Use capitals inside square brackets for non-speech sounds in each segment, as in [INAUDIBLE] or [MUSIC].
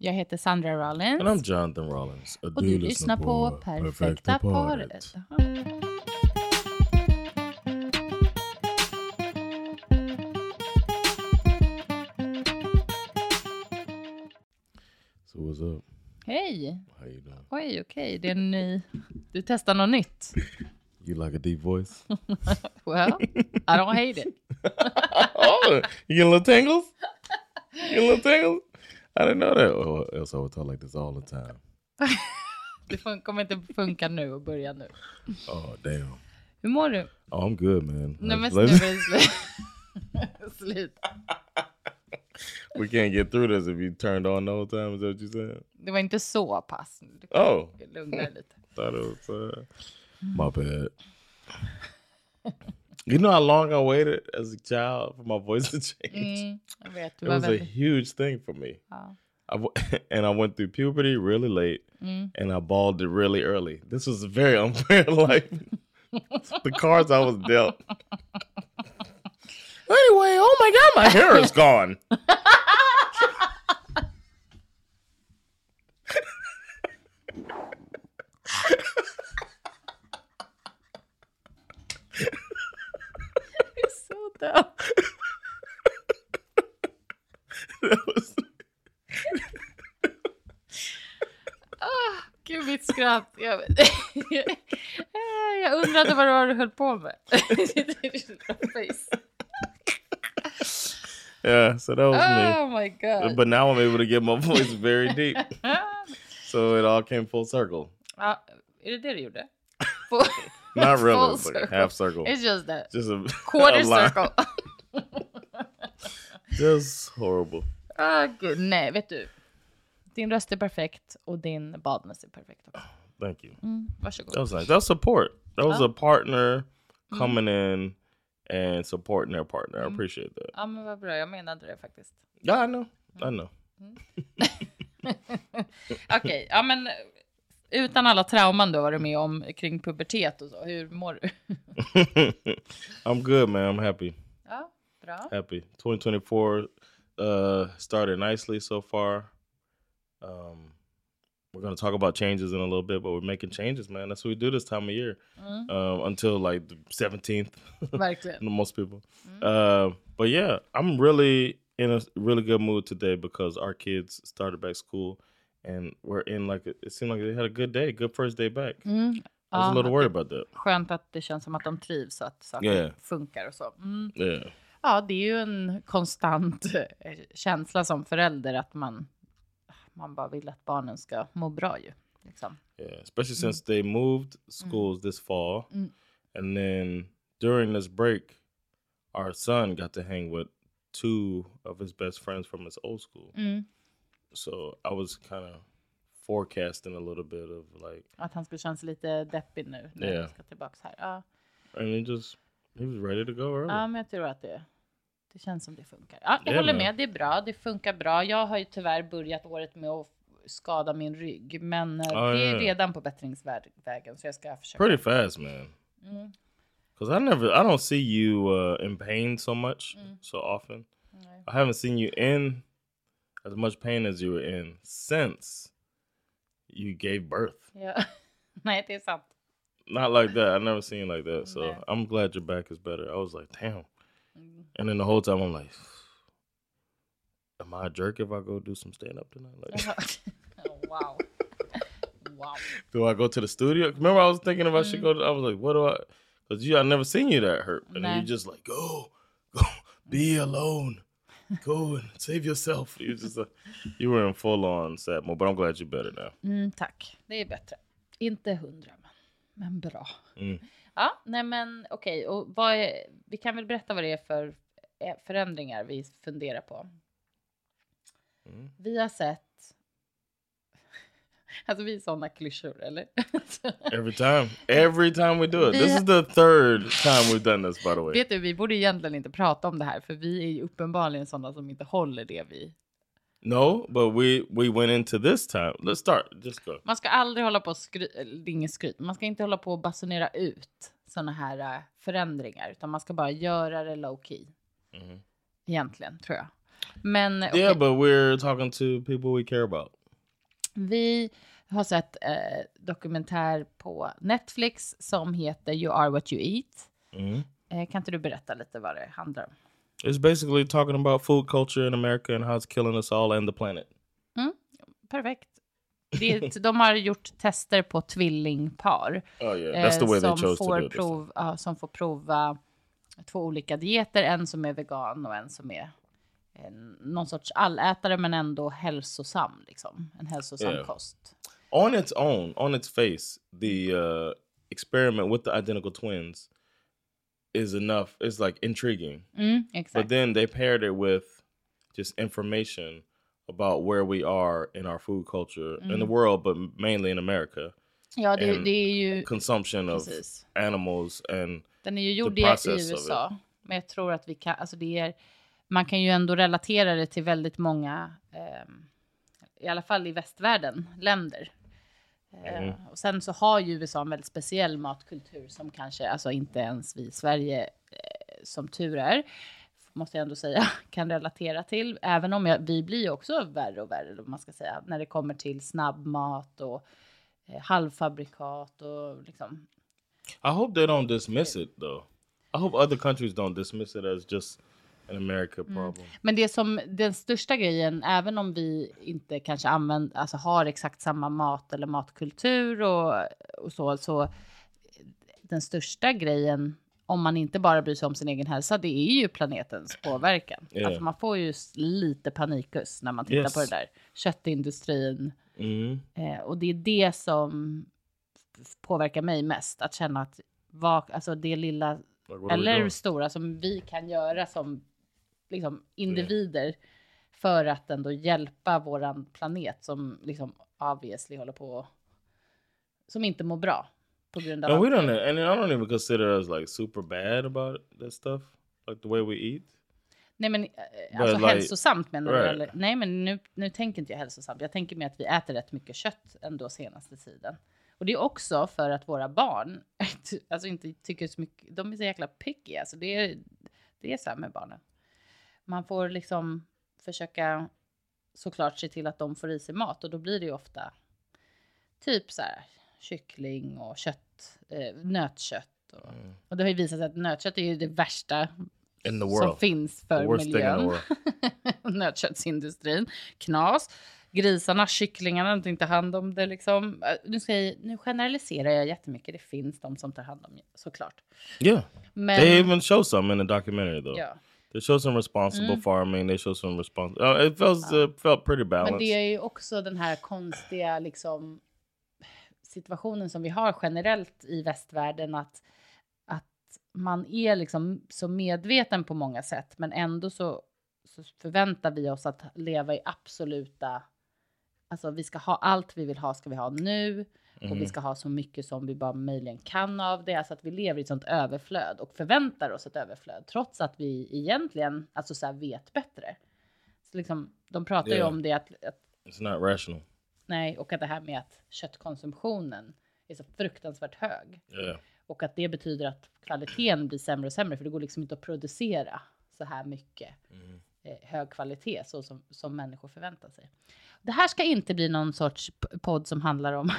Jag heter Sandra Rollins. And I'm Jonathan Rollins. och du lyssnar på Perfekta paret. So what's up? Hej! How you doing? Oj, okej. Det är en ny... Du testar något nytt. [LAUGHS] You like a deep voice? [LAUGHS] Well, I don't hate it. [LAUGHS] oh, you getting little tingles? You getting little tingles? I didn't know that. Oh, else I would talk like this all the time. [LAUGHS] Det kommer inte funka nu och börja nu. Oh, damn. Hur mår du? Oh, I'm good, man. Nej men Let's- nu let's- är det [LAUGHS] slut. slut. we can't get through this if you turned on the whole time. Is that what you said? Det var inte så pass. Du kan Oh, lugna dig lite. [LAUGHS] thought it was uh, my bad. You know how long I waited as a child for my voice to [LAUGHS] change? Mm, jag vet, du It was a huge thing for me. I [LAUGHS] and I went through puberty really late, Mm. and I balled it really early. This was very [LAUGHS] unfair life. the cards I was dealt. anyway, oh my god, my hair is gone. That was- [LAUGHS] Ah, Gud, mitt skratt. Jag, [LAUGHS] jag undrade vad det var du höll på med. [LAUGHS] Yeah, so that was me. oh my god. But now I'm able to get my voice very deep. So it all came full circle. ja, är det det du gjorde? Not really, full circle. half circle. It's just that. Just a Quarter [LAUGHS] a circle. [LAUGHS] Just horrible. Ah, gud, nej, vet du. Din röst är perfekt och din badmössa är perfekt också. Thank you. Mm, varsågod. That was nice. That was support. That was Oh. a partner Mm. coming in and supporting their partner. I appreciate that. Ja, men vad bra. Jag menade det faktiskt. Yeah, I know. I know. [LAUGHS] Okej, ja men utan alla trauman du har varit med om kring pubertet och så, hur mår du? [LAUGHS] I'm good, man. I'm happy. Ja, bra. Happy. 2024 uh, started nicely so far. Um, we're going to talk about changes in a little bit, but we're making changes, man. That's what we do this time of year um, until like the 17th. Verkligen. [LAUGHS] most people. Uh, but yeah, I'm really in a really good mood today because our kids started back school and we're in like it seemed like they had a good day, good first day back. Mm. I was a little Ja, worried about that. skönt att det känns som att de trivs och att saker Ja. funkar och så. Mm. Yeah, Ja, det är ju en konstant eh, känsla som förälder att man, man bara vill att barnen ska må bra ju. Liksom. yeah. Especially since they moved schools this fall, Mm. and then during this break, our son got to hang with two of his best friends from his old school. Mm. So I was kind of forecasting a little bit of like, Att han skulle känna sig lite deppig nu när Ja. han ska tillbaka här. Ja. and he just he was ready to go early. Ja, men jag tror att det, det känns som det funkar. Ja, jag Ja, håller men- med, det är bra, det funkar bra. Jag har ju tyvärr börjat året med att skada min rygg, men Ja, det är ja, ja. redan på bättringsvägen så jag ska försöka. pretty fast, man. Mm. Cause I never, I don't see you uh, in pain so much, so often. Nej. I haven't seen you in as much pain as you were in since you gave birth. Yeah. Nej, det är. Not like that. I never seen like that. So Yeah. I'm glad your back is better. I was like, damn. Mm. And then the whole time I'm like, [SIGHS] am I a jerk if I go do some stand up tonight? Like, [LAUGHS] [LAUGHS] oh, wow. Wow. do I go to the studio? Remember, I was thinking if I should Mm. go. To, I was like, what do I? Because you, I never seen you that hurt, and Nah. you just like go, go, be alone, go and save yourself. You just like, you were in full on sad mode, but I'm glad you're better now. Mm, tack, det är bättre. Inte hundra, men, men bra. Mm. Ja, nej men okej, och vad är, vi kan väl berätta vad det är för eh, förändringar vi funderar på. Mm. Vi har sett Alltså vi är sådana klyschor, eller? [LAUGHS] Every time. Every time we do it. This is the third time we've done this, by the way. Vet du, vi borde egentligen inte prata om det här, för vi är ju uppenbarligen sådana som inte håller det vi... No, but we we went into this time. Let's start. Just go. Man ska aldrig hålla på och skry... det är inget skryt. Man ska inte hålla på och basunera ut sådana här äh, förändringar, utan man ska bara göra det low key. Mhm. Egentligen, tror jag. Men Yeah, okej, but we're talking to people we care about. Vi har sett eh, dokumentär på Netflix som heter You are what you eat. Mhm. Eh, kan inte du berätta lite vad det handlar om? It's basically talking about food culture in America and how it's killing us all and the planet. Perfekt. Det, de har gjort tester på tvillingpar. Oh yeah, eh, som får prov, som prova två olika dieter. En som är vegan och en som är någon sorts allätare men ändå hälsosam. Liksom. En hälsosam Yeah. kost. On its own, on its face, the uh, experiment with the identical twins is enough. It's like intriguing. Mm, But exakt. then they paired it with just information about where we are in our food culture in the Mm. world, but mainly in America. ja, det, and det är ju... Consumption of Precis. animals and Den är ju gjord i, of USA. Men jag tror att vi kan... Alltså det är, man kan ju ändå relatera det till väldigt många, ehm, i alla fall i västvärlden, länder. Eh, Mm. och sen så har ju USA en väldigt speciell matkultur som kanske, alltså inte ens vi i Sverige, eh, som tur är, måste jag ändå säga, [LAUGHS] kan relatera till. Även om jag, vi blir ju också värre och värre, om man ska säga, när det kommer till snabbmat och eh, halvfabrikat och liksom I hope they don't dismiss it though. I hope other countries don't dismiss it as just an America Mm. problem. Men det som den största grejen, även om vi inte kanske använder, alltså har exakt samma mat eller matkultur och, och så, så den största grejen om man inte bara bryr sig om sin egen hälsa, det är ju planetens påverkan. Ja. Alltså man får ju lite panikus när man tittar Yes. på det där. Köttindustrin. Mm. Eh, och det är det som påverkar mig mest. Att känna att vad, alltså det lilla eller stora som vi kan göra som liksom, individer för att ändå hjälpa våran planet som liksom obviously håller på som inte mår bra på grund av And we don't, and I don't even consider us like super bad about that stuff, like the way we eat. Nej men eh, alltså like- hälsosamt menar du Right. eller? Nej men nu, nu tänker inte jag hälsosamt. Jag tänker mer att vi äter rätt mycket kött ändå senaste tiden. Och det är också för att våra barn [LAUGHS] alltså inte tycker så mycket. De är så jäkla picky alltså. Det är, det är så här med barnen. Man får liksom försöka såklart se till att de får i sig mat och då blir det ju ofta typ så här kyckling och kött, eh, nötkött. Och, och det har ju visat sig att nötkött är ju det värsta som finns för miljön. [LAUGHS] Nötköttsindustrin. Knas. Grisarna, kycklingarna, de inte hand om det liksom. Eh, Nu, ska jag, nu generaliserar jag jättemycket. Det finns de som tar hand om det, såklart. Yeah. Men, They even show some in the documentary though. ja. They show some responsible Mm. farming. They show some responsible. Uh, it felt uh, felt pretty balanced. Men det är ju också den här konstiga liksom, situationen som vi har generellt i västvärlden. Att, att man är liksom så medveten på många sätt. Men ändå så, så förväntar vi oss att leva i absoluta... Alltså vi ska ha allt vi vill ha ska vi ha nu. Och vi ska ha så mycket som vi bara möjligen kan av det. Alltså att vi lever i ett sånt överflöd och förväntar oss ett överflöd. Trots att vi egentligen alltså så vet bättre. Så liksom, de pratar ju Yeah. om det att, att It's not rational. Nej, och att det här med att köttkonsumtionen är så fruktansvärt hög. Yeah. Och att det betyder att kvaliteten blir sämre och sämre för det går liksom inte att producera så här mycket eh, hög kvalitet så som, som människor förväntar sig. Det här ska inte bli någon sorts podd som handlar om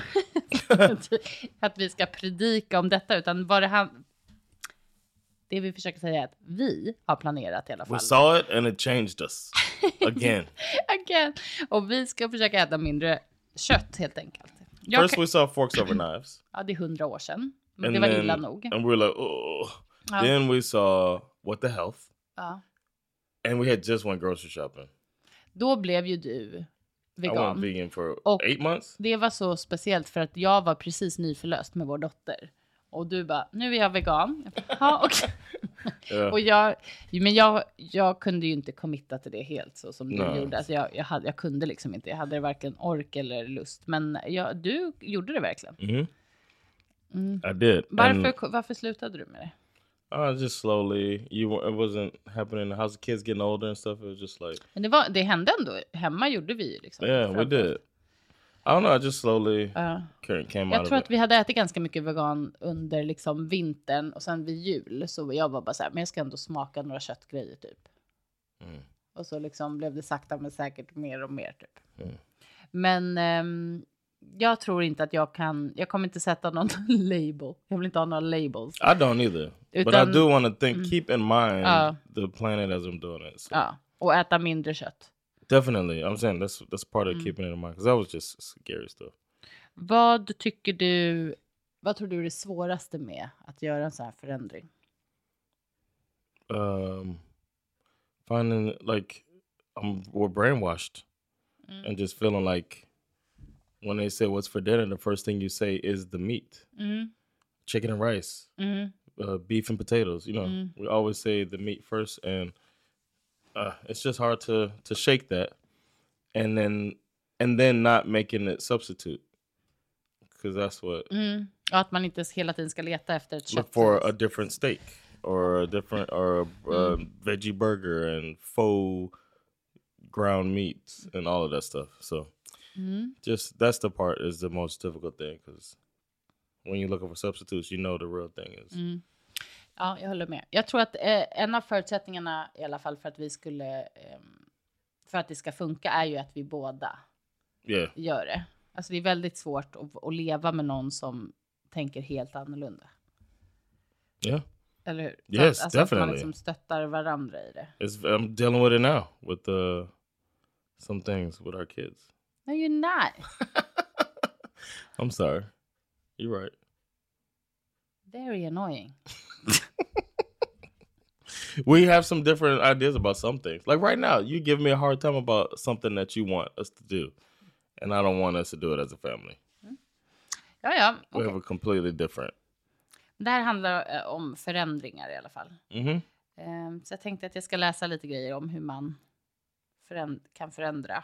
[LAUGHS] att vi ska predika om detta utan vad det han det vi försöker säga är att vi har planerat i alla fall. We saw it and it changed us again. [LAUGHS] Again. Och vi ska försöka äta mindre kött helt enkelt. Jag First kan- we saw forks over knives. [CLEARS THROAT] Ja, det är hundra år sedan. Men And det var then, illa nog. And we were like, oh. Ja. Then we saw what the health. Ja. And we had just went grocery shopping. Då blev ju du vegan. vegan Och-. Det var så speciellt för att jag var precis nyförlöst med vår dotter. Och du bara, nu är jag vegan. [LAUGHS] Ja, okej. Yeah. Och jag, men jag, jag kunde ju inte committa till det helt så som du Nej. gjorde. Alltså jag, jag, hade, jag kunde liksom inte. Jag hade varken ork eller lust. Men jag, du gjorde det verkligen. hmm Mm. I did. Varför, And, varför slutade du med det? Uh, just slowly. You it wasn't happening. How's the kids getting older and stuff? It was just like Men det, var, det hände ändå. Hemma gjorde vi ju liksom. yeah, we did. I don't know. I just slowly ca- came Jag out tror of att vi hade ätit ganska mycket vegan under liksom vintern och sen vid jul så jag var bara så här, men jag ska ändå smaka några köttgrejer typ. Mm. Och så liksom blev det sakta men säkert mer och mer typ. Mm. Men ehm, jag tror inte att jag kan, jag kommer inte sätta någon [LAUGHS] label. Jag vill inte ha några labels. I don't either. but I Utan- do want to think. Keep in mind Uh. the planet as I'm doing it. So Ja, och äta mindre kött. definitely, I'm saying that's that's part of Mm. keeping it in mind because that was just scary stuff. Vad tycker du, vad tror du är det svåraste med att göra en sån här förändring? um finding like um we're brainwashed Mm. and just feeling like when they say what's for dinner? the first thing you say is the meat. Mm, chicken and rice. Mm, uh, beef and potatoes you know. Mm. we always say the meat first and uh, it's just hard to to shake that. And then and then not making it substitute. Because that's what mm. Och att man inte hela tiden ska leta efter ett look for a different steak or a different or a uh, Mm. veggie burger and faux ground meat and all of that stuff. So Mm. just that's the part is the most difficult thing because when you're looking for substitutes, you know the real thing is Mm. Ja, jag håller med. Jag tror att eh, en av förutsättningarna i alla fall för att vi skulle, ehm, för att det ska funka är ju att vi båda yeah, gör det. Alltså det är väldigt svårt att, att leva med någon som tänker helt annorlunda. yeah. Eller hur? Yes, alltså att man definitely. liksom stöttar varandra i det. It's I'm dealing with it now with uh, some things with our kids. No, you're not. [LAUGHS] I'm sorry, you're right. Very annoying. [LAUGHS] we have some different ideas about some things. Like right now, you give me a hard time about something that you want us to do, and I don't want us to do it as a family. Ja, ja. We okej. have a completely different. Det här handlar eh, om förändringar i alla fall. hmm Ehm, så jag tänkte att jag ska läsa lite grejer om hur man föränd- kan förändra.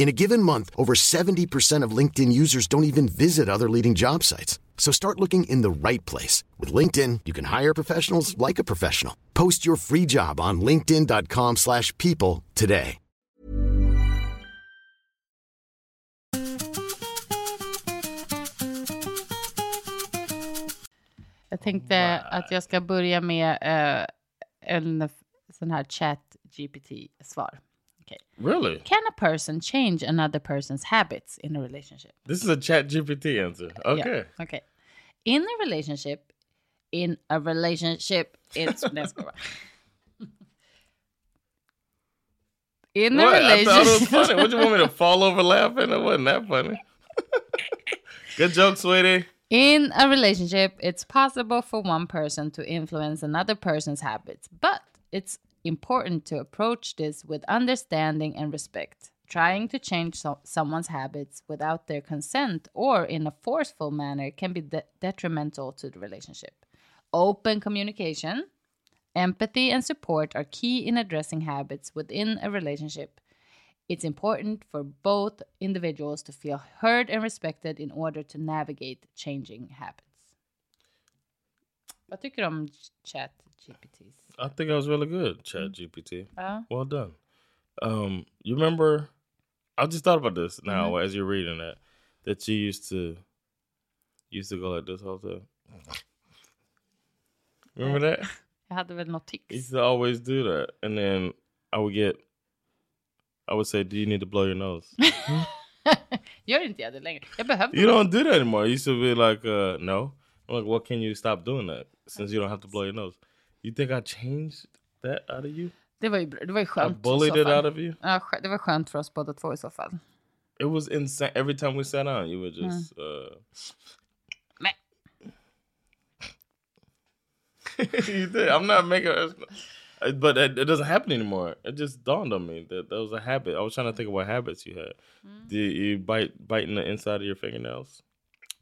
In a given month, over 70% of LinkedIn users don't even visit other leading job sites. So start looking in the right place. With LinkedIn, you can hire professionals like a professional. Post your free job on linkedin.com/people slash people today. Tänkte att jag ska börja med eh, här chat GPT-svar. Really? Can a person change another person's habits in a relationship? This is a chat GPT answer. Okay. Yeah, okay. In a relationship, in a relationship, it's... [LAUGHS] Skojar. In a What? I thought it was relationship... funny. What you want me to [LAUGHS] fall over laughing? It wasn't that funny. [LAUGHS] Good joke, sweetie. In a relationship, it's possible for one person to influence another person's habits, but it's important to approach this with understanding and respect. Trying to change so- someone's habits without their consent or in a forceful manner can be de- detrimental to the relationship. Open communication, empathy, and support are key in addressing habits within a relationship. It's important for both individuals to feel heard and respected in order to navigate changing habits. Vad tycker du om chat GPTs? I think I was really good, Chat GPT. Ja. Well done. Um, you remember? I just thought about this now as you're reading that. That you used to used to go like this all the time. [LAUGHS] Remember that? Jag hade väl något You tics. used to always do that, and then I would get. I would say, "Do you need to blow your nose?" Gör inte jag det längre? Jag behövde you don't do that anymore. You used to be like, uh, "No." I'm like, "What can you stop doing that since you don't have to blow your nose?" You think I changed that out of you? Det var ju, det var ju I skönt. i bullied it out of you. Ja, det var skönt för oss båda två i så fall. It was insane. Every time we sat down, you were just. Uh, [LAUGHS] you did. I'm not making. But it, it doesn't happen anymore. It just dawned on me that that was a habit. I was trying to think of what habits you had. Did you bite biting the inside of your fingernails?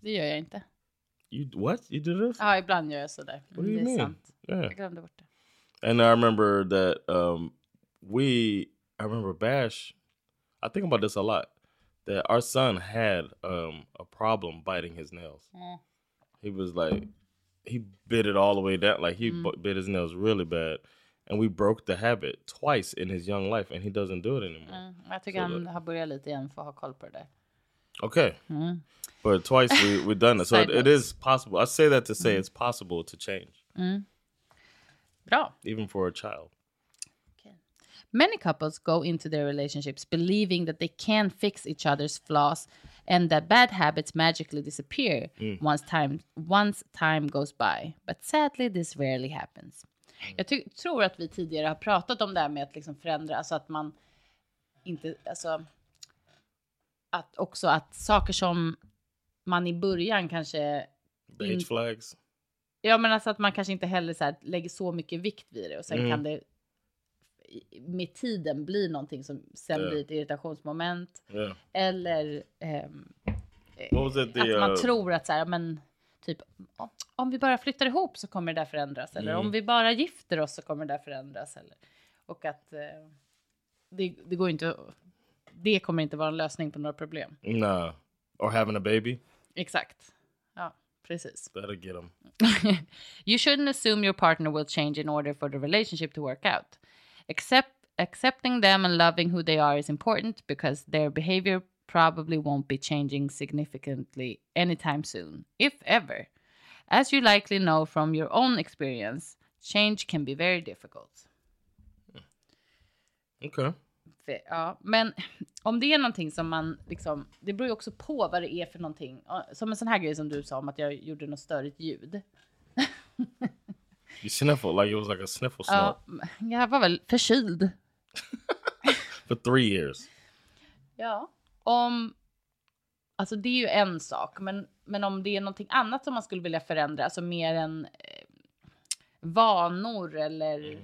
det gör jag inte. You what? You do this? Ja, ibland gör jag sådär. What do Mm, you det är mean? sant. Yeah. Jag glömde bort det. And I remember that um, we. I remember Bash. I think about this a lot. That our son had um, a problem biting his nails. Mm. He was like, he bit it all the way down. Like he bu- bit his nails really bad, and we broke the habit twice in his young life, and he doesn't do it anymore. Mm. Jag tycker Så han det- har börjat lite igen för att ha koll på det där. Okay, but twice we we done it, so it, it is possible. I say that to say it's possible to change, Bra. even for a child. Many couples go into their relationships believing that they can fix each other's flaws and that bad habits magically disappear once time once time goes by. But sadly this rarely happens. Jag tror att vi tidigare har pratat om det här med att liksom förändra, alltså att man inte, alltså att också att saker som man i början kanske age flags. Ja, men alltså att man kanske inte heller så här lägger så mycket vikt vid det och sen Mm. kan det med tiden bli någonting som sen Ja. blir ett irritationsmoment Yeah. eller ehm, was it? The att man uh, tror att så här, men typ om- vi bara flyttar ihop så kommer det där förändras eller Mm. om vi bara gifter oss så kommer det där förändras eller och att eh, det, det går inte att- det kommer inte vara en lösning på några problem. nah, or having a baby? Exakt. Ja, precis. [LAUGHS] That'll get them. you shouldn't assume your partner will change in order for the relationship to work out. Accept, accepting them and loving who they are is important because their behavior probably won't be changing significantly anytime soon, if ever. As you likely know from your own experience, change can be very difficult. Hmm. Okay. För- Ja, men om det är någonting som man liksom, det beror ju också på vad det är för någonting. Som en sån här grej som du sa om att jag gjorde något störigt ljud. You sniffled like it was like a sniffle snort Ja, jag var väl förkyld. [LAUGHS] for three years. Ja. Om, alltså det är ju en sak, men, men om det är någonting annat som man skulle vilja förändra, alltså mer än eh, vanor eller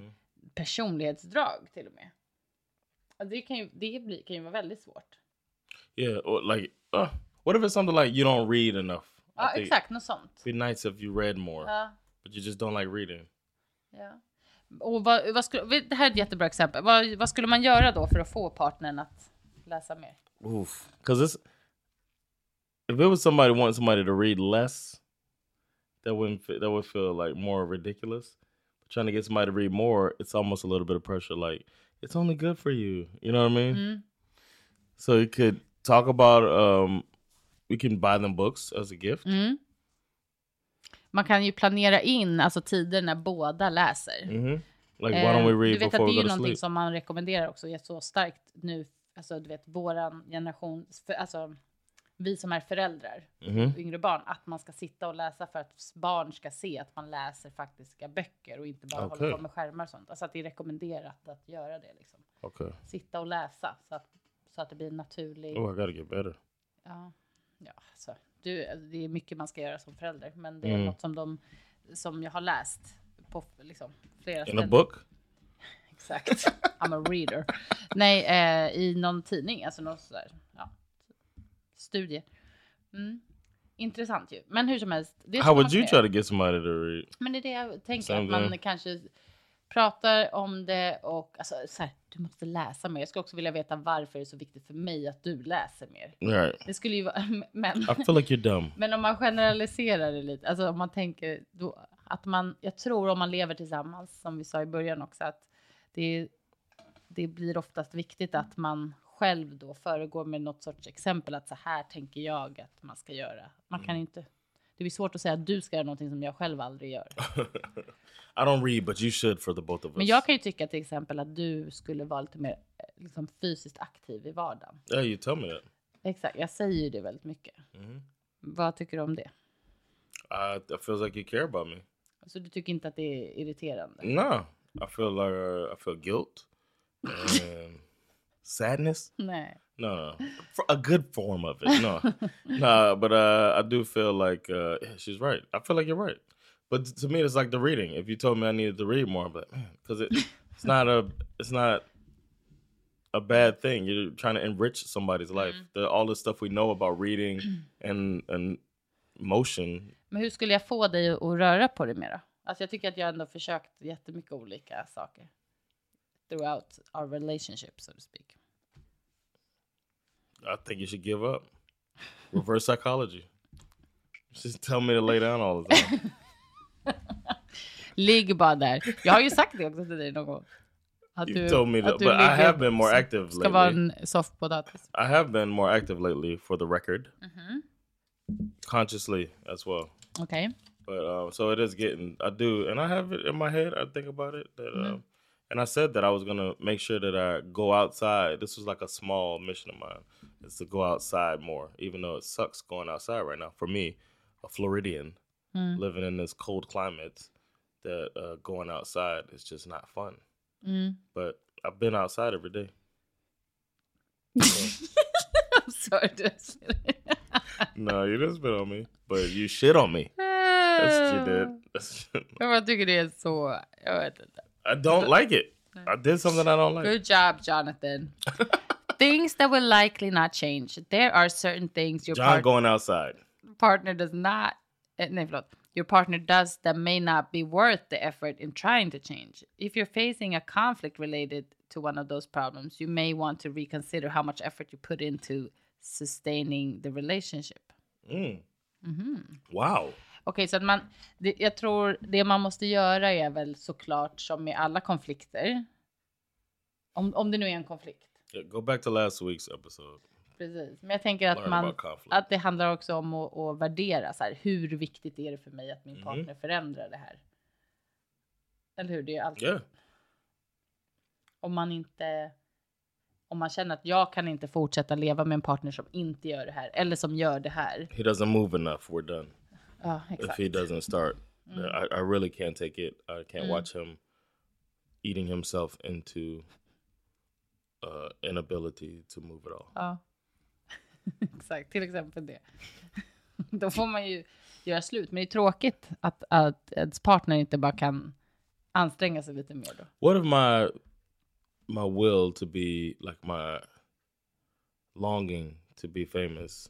personlighetsdrag till och med. Det kan ju, det blir, kan ju vara väldigt svårt. Yeah, or like, uh, what if it's something like you don't read enough? I Ja, think exakt, något sånt. It'd be nice if you read more, Ja, but you just don't like reading. ja. Och vad, vad skulle, det här är ett jättebra exempel. Vad, vad skulle man göra då för att få partnern att läsa mer? Oof, because it's if it was somebody wanting somebody to read less, that wouldn't that would feel like more ridiculous. But trying to get somebody to read more, it's almost a little bit of pressure. Like it's only good for you, you know what I mean? So you could talk about um, we can buy them books as a gift. Mm. Man kan ju planera in alltså tider när båda läser. hmm Like why don't we Eh, read du vet att det är ju någonting som man rekommenderar också så starkt nu. Alltså du vet våran generation, för, alltså vi som är föräldrar, Mhm. yngre barn, att man ska sitta och läsa för att barn ska se att man läser faktiska böcker och inte bara Okej. håller på med skärmar och sånt. Alltså att det är rekommenderat att göra det liksom. Okay. Sitta och läsa så att, så att det blir naturligt. Oh, I gotta get better. Ja, ja alltså, du, det är mycket man ska göra som förälder, men det är Mm. något som de som jag har läst på liksom, flera In a ställen. book? [LAUGHS] Exakt. I'm a reader. Nej, eh, i någon tidning, alltså någon sådär, studie. Mm. Intressant ju. Men hur som helst. Det How would you try to get somebody to read? Men det är det jag tänker, Same att man thing. kanske pratar om det och alltså, så här, du måste läsa mer. Jag skulle också vilja veta varför det är så viktigt för mig att du läser mer. Right. Det skulle ju vara, [LAUGHS] men, I feel like you're dumb. [LAUGHS] men om man generaliserar det lite, alltså om man tänker, då, Att man, jag tror om man lever tillsammans, som vi sa i början också, att det, det blir oftast viktigt att man själv då föregår med något sorts exempel, att så här tänker jag att man ska göra. Man kan inte, det blir svårt att säga att du ska göra någonting som jag själv aldrig gör. [LAUGHS] I don't read, but you should for the both of us. Men jag kan ju tycka till exempel att du skulle vara lite mer eh, liksom, fysiskt aktiv i vardagen. Yeah, you tell me that. Exakt, jag säger ju det väldigt mycket. Vad tycker du om det? I, it feels like you care about me. Så du tycker inte att det är irriterande? No, I feel like uh, I feel guilt [LAUGHS] and sadness. No, no, For a good form of it. No, [LAUGHS] no, but uh, I do feel like uh, she's right. I feel like you're right. But to me, it's like the reading. If you told me I needed to read more, but man, because it, it's [LAUGHS] not a, it's not a bad thing. You're trying to enrich somebody's life. The, all the stuff we know about reading [CLEARS THROAT] and and motion. Men hur skulle jag få dig att röra på dig mer då? Alltså jag tycker att jag ändå försökt jättemycket olika saker. Throughout our relationship, so to speak. I think you should give up. Reverse psychology. Just tell me to lay down all the time. Ligg bara där. Jag har ju sagt det också till dig någon gång. Att You told me that, but I have been more active Ska vara lately. en soffpotatis. I have been more active lately, for the record, Mm-hmm. consciously as well. Okay. But um, so it is getting. I do, and I have it in my head. I think about it. That, Mm-hmm. um, and I said that I was gonna make sure that I go outside. This was like a small mission of mine, is to go outside more. Even though it sucks going outside right now for me, a Floridian Mm. living in this cold climate, that uh, going outside is just not fun. Mm. But I've been outside every day. [LAUGHS] I'm sorry. No, you didn't spit on me, but you shit on me. [LAUGHS] That's what you did. That's- Jag bara tycker det är så... Jag vet inte. I don't like it. I did something I don't like. Good job, Jonathan. [LAUGHS] things that will likely not change. There are certain things your John part- going outside. partner does not... Eh, nej, förlåt. Your partner does that may not be worth the effort in trying to change. If you're facing a conflict related to one of those problems, you may want to reconsider how much effort you put into sustaining the relationship. Mm. Mm-hmm. Wow. Okej, så att man, det, jag tror det man måste göra är väl såklart som med alla konflikter. Om, om det nu är en konflikt. Go back to last week's episode. Precis. Men jag tänker att, Learn man, att det handlar också om att, att värdera. Så här, hur viktigt är det för mig att min Mhm. partner förändrar det här? Eller hur? Det är alltid, Yeah. Om man inte... Om man känner att jag kan inte fortsätta leva med en partner som inte gör det här. Eller som gör det här. He doesn't move enough. We're done. Ja, If exakt. he doesn't start, I, I really can't take it. I can't watch him eating himself into uh, inability to move at all. Ja. [LAUGHS] Exakt, till exempel det. [LAUGHS] Då får man ju göra slut. Men det är tråkigt att, att ens partner inte bara kan anstränga sig lite mer då. What if my my will to be like my longing to be famous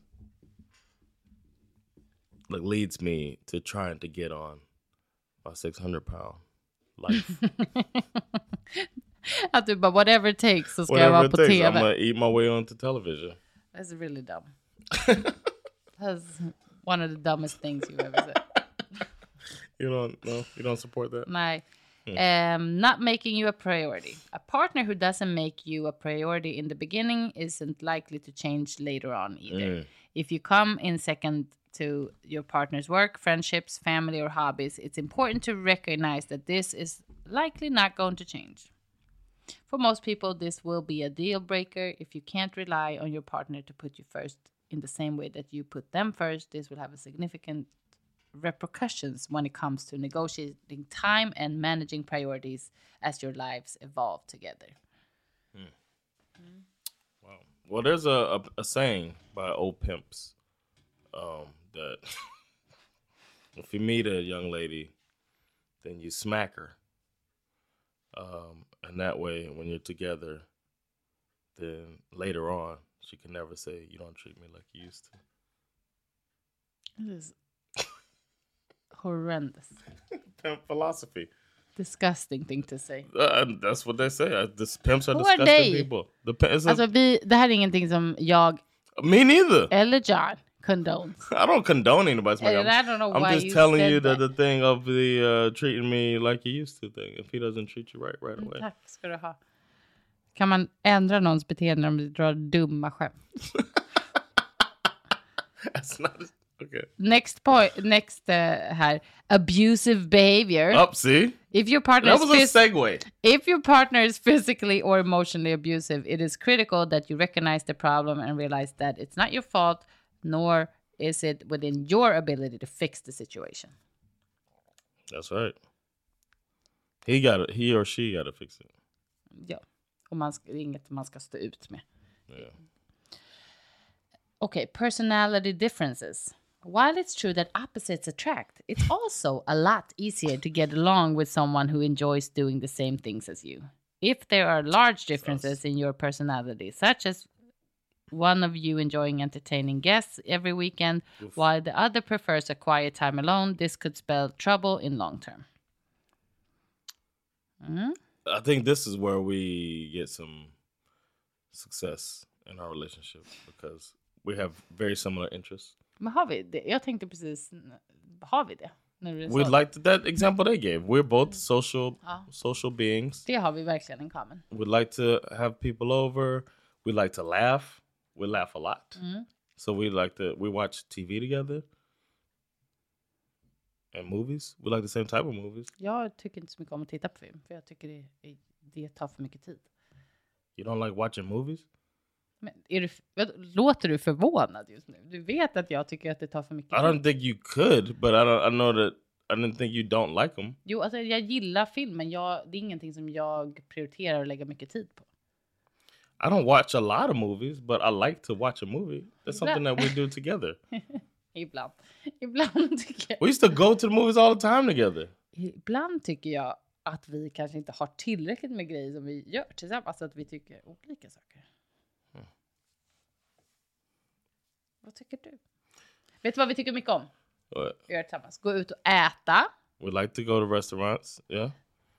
like leads me to trying to get on my 600 pound life [LAUGHS] Att du bara whatever it takes så ska jag whatever vara på takes i'm gonna eat my way onto television That's really dumb. [LAUGHS] That's one of the dumbest things you've ever said. [LAUGHS] you don't no you don't support that Nej. Um, not making you a priority. A partner who doesn't make you a priority in the beginning isn't likely to change later on either. If you come in second to your partner's work, friendships, family, or hobbies, it's important to recognize that this is likely not going to change. For most people, this will be a deal breaker. If you can't rely on your partner to put you first in the same way that you put them first, this will have a significant repercussions when it comes to negotiating time and managing priorities as your lives evolve together. wow well there's a, a, a saying by old pimps um that [LAUGHS] if you meet a young lady then you smack her um and that way when you're together then later on she can never say you don't treat me like you used to. This is horrendous, [LAUGHS] pimp philosophy. Disgusting thing to say. uh, that's what they say. Uh, this pimps are Who are disgusting they? people. The pi- it's a- Alltså vi, det här är ingenting som jag me neither. eller John condones. [LAUGHS] I don't condone anybody's And I'm, I don't know I'm why just you telling you that. the thing of the uh, treating me like you used to thing. If he doesn't treat you right right away. Tack ska du ha. Kan man ändra någons beteende om de drar dumma skämt? [LAUGHS] That's not okay. Next point, next uh, här. Abusive behavior. Up, see If your partner that is was a segue. If your partner is physically or emotionally abusive, it is critical that you recognize the problem and realize that it's not your fault, nor is it within your ability to fix the situation. That's right. He got it. He or she got to fix it. Ja, och man ska, det är inget man ska stå ut med. Yeah. Okay, personality differences. While it's true that opposites attract, it's also a lot easier to get along with someone who enjoys doing the same things as you. If there are large differences in your personality, such as one of you enjoying entertaining guests every weekend while the other prefers a quiet time alone, this could spell trouble in long term. Hmm? I think this is where we get some success in our relationship because we have very similar interests. Men har vi det? Jag tänkte precis, har vi det? We liked that example they gave. We're both mm. social social beings. Det har vi verkligen i common. We like to have people over. We like to laugh. We laugh a lot. So we like to we watch TV together and movies. We like the same type of movies. Jag tycker inte så mycket om att titta på film, för jag tycker det, det tar för mycket tid. You don't like watching movies? Men är du, låter du förvånad just nu? Du vet att jag tycker att det tar för mycket I don't tid. think you could, but I don't. I know that I didn't think you don't like them. Jo, alltså jag gillar film, men jag, det är ingenting som jag prioriterar att lägga mycket tid på. I don't watch a lot of movies, but I like to watch a movie. That's something that we do together. [LAUGHS] Ibland. Ibland tycker jag, We used to go to the movies all the time together. ibland tycker jag att vi kanske inte har tillräckligt med grejer som vi gör tillsammans. Alltså att vi tycker olika saker. Vad tycker du? Vet du vad vi tycker mycket om? But att göra tillsammans? Gå ut och äta. we like to go to restaurants. Yeah,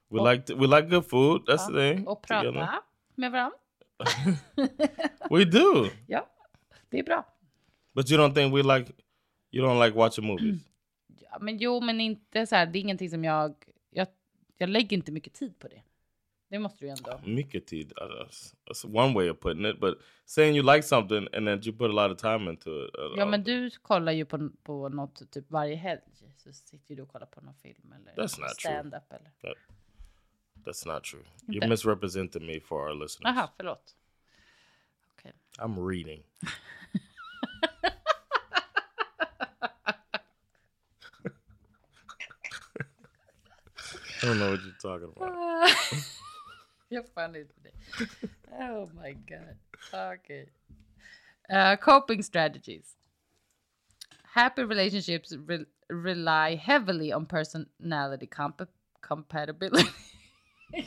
we Oh. like to, we like good food. That's the thing. Och prata together. med varandra. [LAUGHS] We do, Ja, det är bra. but you don't think we like. You don't like watching movies. [CLEARS THROAT] Ja, men jo, men inte så här. Det är ingenting som jag, jag... Jag lägger inte mycket tid på det. Det måste du ju ändå. Mycket tid. uh, That's one way of putting it. But saying you like something and then you put a lot of time into it. uh, Ja, men du kollar ju på, på något typ varje helg. Så sitter du och kollar på någon film eller stand-up eller. that- that's not true. Okay. You misrepresented me for our listeners. Aha, förlåt. Okay. I'm reading. I don't know what you're talking about. Inte på det. Oh my god. Okej. Uh, coping strategies. Happy relationships re rely heavily on personality comp compatibility. [LAUGHS]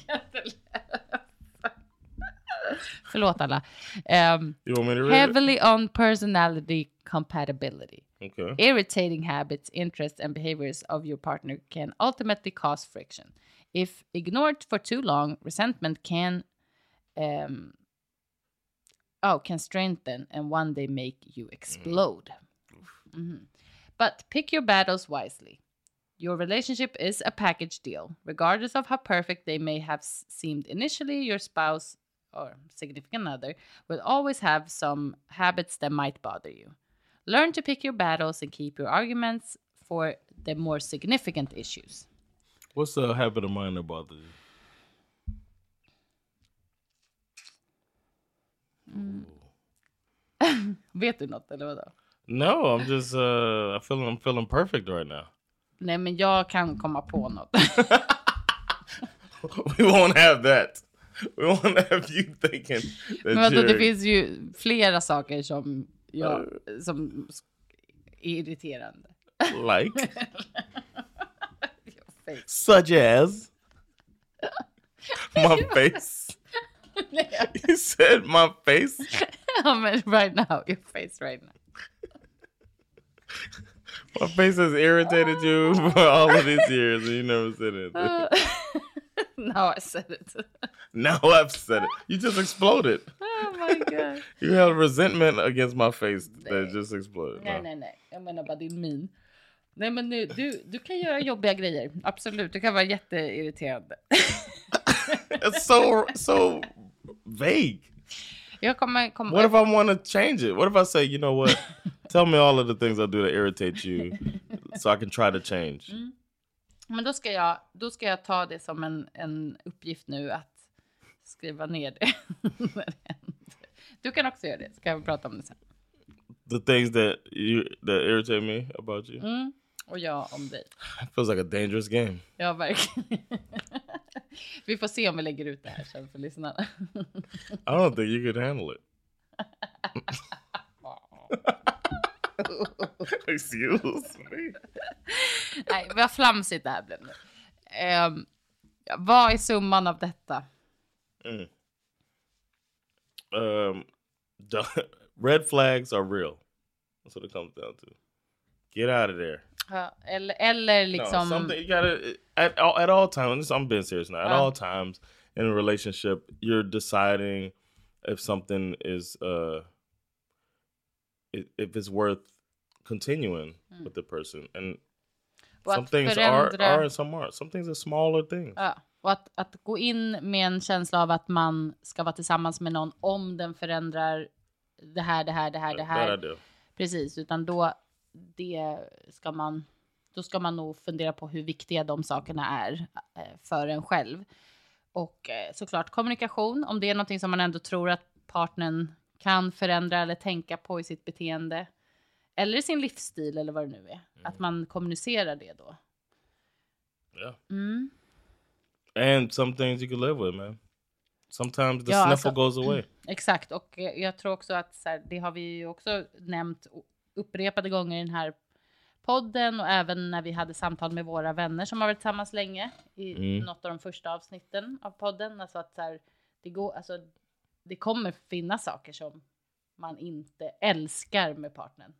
Förlåt alla. Um, You want me to read it? heavily on personality compatibility. Okay. Irritating habits, interests, and behaviors of your partner can ultimately cause friction. If ignored for too long, resentment can um, oh can strengthen and one day make you explode. Mhm. But pick your battles wisely. Your relationship is a package deal. Regardless of how perfect they may have seemed initially, your spouse or significant other will always have some habits that might bother you. Learn to pick your battles and keep your arguments for the more significant issues. What's the habit of mine that bothers you? Vet du något eller vadå? No, I'm just uh I feel I'm feeling perfect right now. Nej, men jag kan komma på något. [LAUGHS] [LAUGHS] we won't have that. We won't have you thinking Men vadå, det finns ju flera saker som, jag, som är irriterande. like [LAUGHS] such as my face. you said my face. ja, men right now, your face right now. My face has irritated you [LAUGHS] for all of these years, and you never said anything. [LAUGHS] now I said it. [LAUGHS] now I've said it. You just exploded. oh my God. You have resentment against my face that just exploded. Nej, No. nej, nej. Jag menar bara din min. Nej, men nu, du, du kan göra jobbiga grejer. Absolut, du kan vara jätteirriterande. It's so so vague. Jag kommer... kommer What if I want to change it? What if I say, you know what? [LAUGHS] Tell me all of the things I do to irritate you, so I can try to change. Men då ska, jag, då ska jag ta det som en, en uppgift nu att skriva ner det. [LAUGHS] du kan också göra det, så kan vi prata om det sen. The things that you that irritate me about you. Mm. Och jag om dig. It feels like a dangerous game. Ja, verkligen. [LAUGHS] [LAUGHS] vi får se om vi lägger ut det här sen för lyssnarna. I don't think you could handle it. [LAUGHS] Excuse me. Nej, vad flamsigt det här blev nu. Um, vad är summan av detta? Um, the- [LAUGHS] red flags are real. That's what it comes down to. Get out of there. Ja, eller, eller No, liksom... gotta at all, at all times. I'm being serious now. At Uh. all times in a relationship, you're deciding if something is uh if it's worth continuing with the person, and och some things are förändra- are and some aren't. Some things are smaller things. Ja, och att, att gå in med en känsla av att man ska vara tillsammans med någon om den förändrar det här, det här, det här, det här. Precis, utan då det ska man, då ska man nog fundera på hur viktiga de sakerna är eh, för en själv. Och eh, såklart kommunikation, om det är någonting som man ändå tror att partnern kan förändra eller tänka på i sitt beteende. Eller i sin livsstil eller vad det nu är. Att man kommunicerar det då. Yeah. Mm. And some things you can live with, man. Sometimes the Ja, sniffle alltså- goes away. [CLEARS THROAT] Exakt, och eh, jag tror också att så här, det har vi ju också nämnt upprepade gånger i den här podden och även när vi hade samtal med våra vänner som har varit tillsammans länge i Mm. något av de första avsnitten av podden. Alltså att så här, det, går, alltså, det kommer finnas saker som man inte älskar med partnern.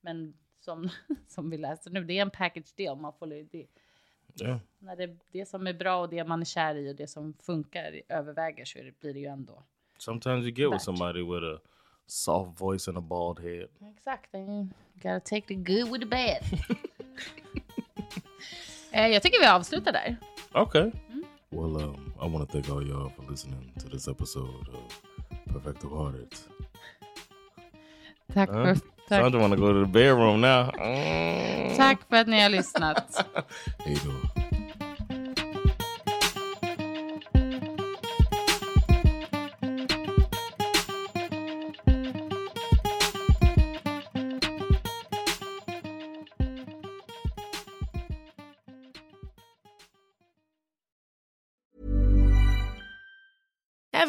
Men som, [LAUGHS] som vi läste nu, det är en package deal. Man får, det, Yeah. när det, det som är bra och det man är kär i och det som funkar överväger så det, blir det ju ändå Sometimes you get with somebody with a soft voice and a bald head. Exakt. and You gotta take the good with the bad. eh, jag tycker vi avslutar där. Okay. Well, um, I want to thank all y'all for listening to this episode of Perfecto Hearted. Tack, för, tack, Sandra want to go to the bedroom now. Mm. tack för att ni har lyssnat. [LAUGHS] Hey, do.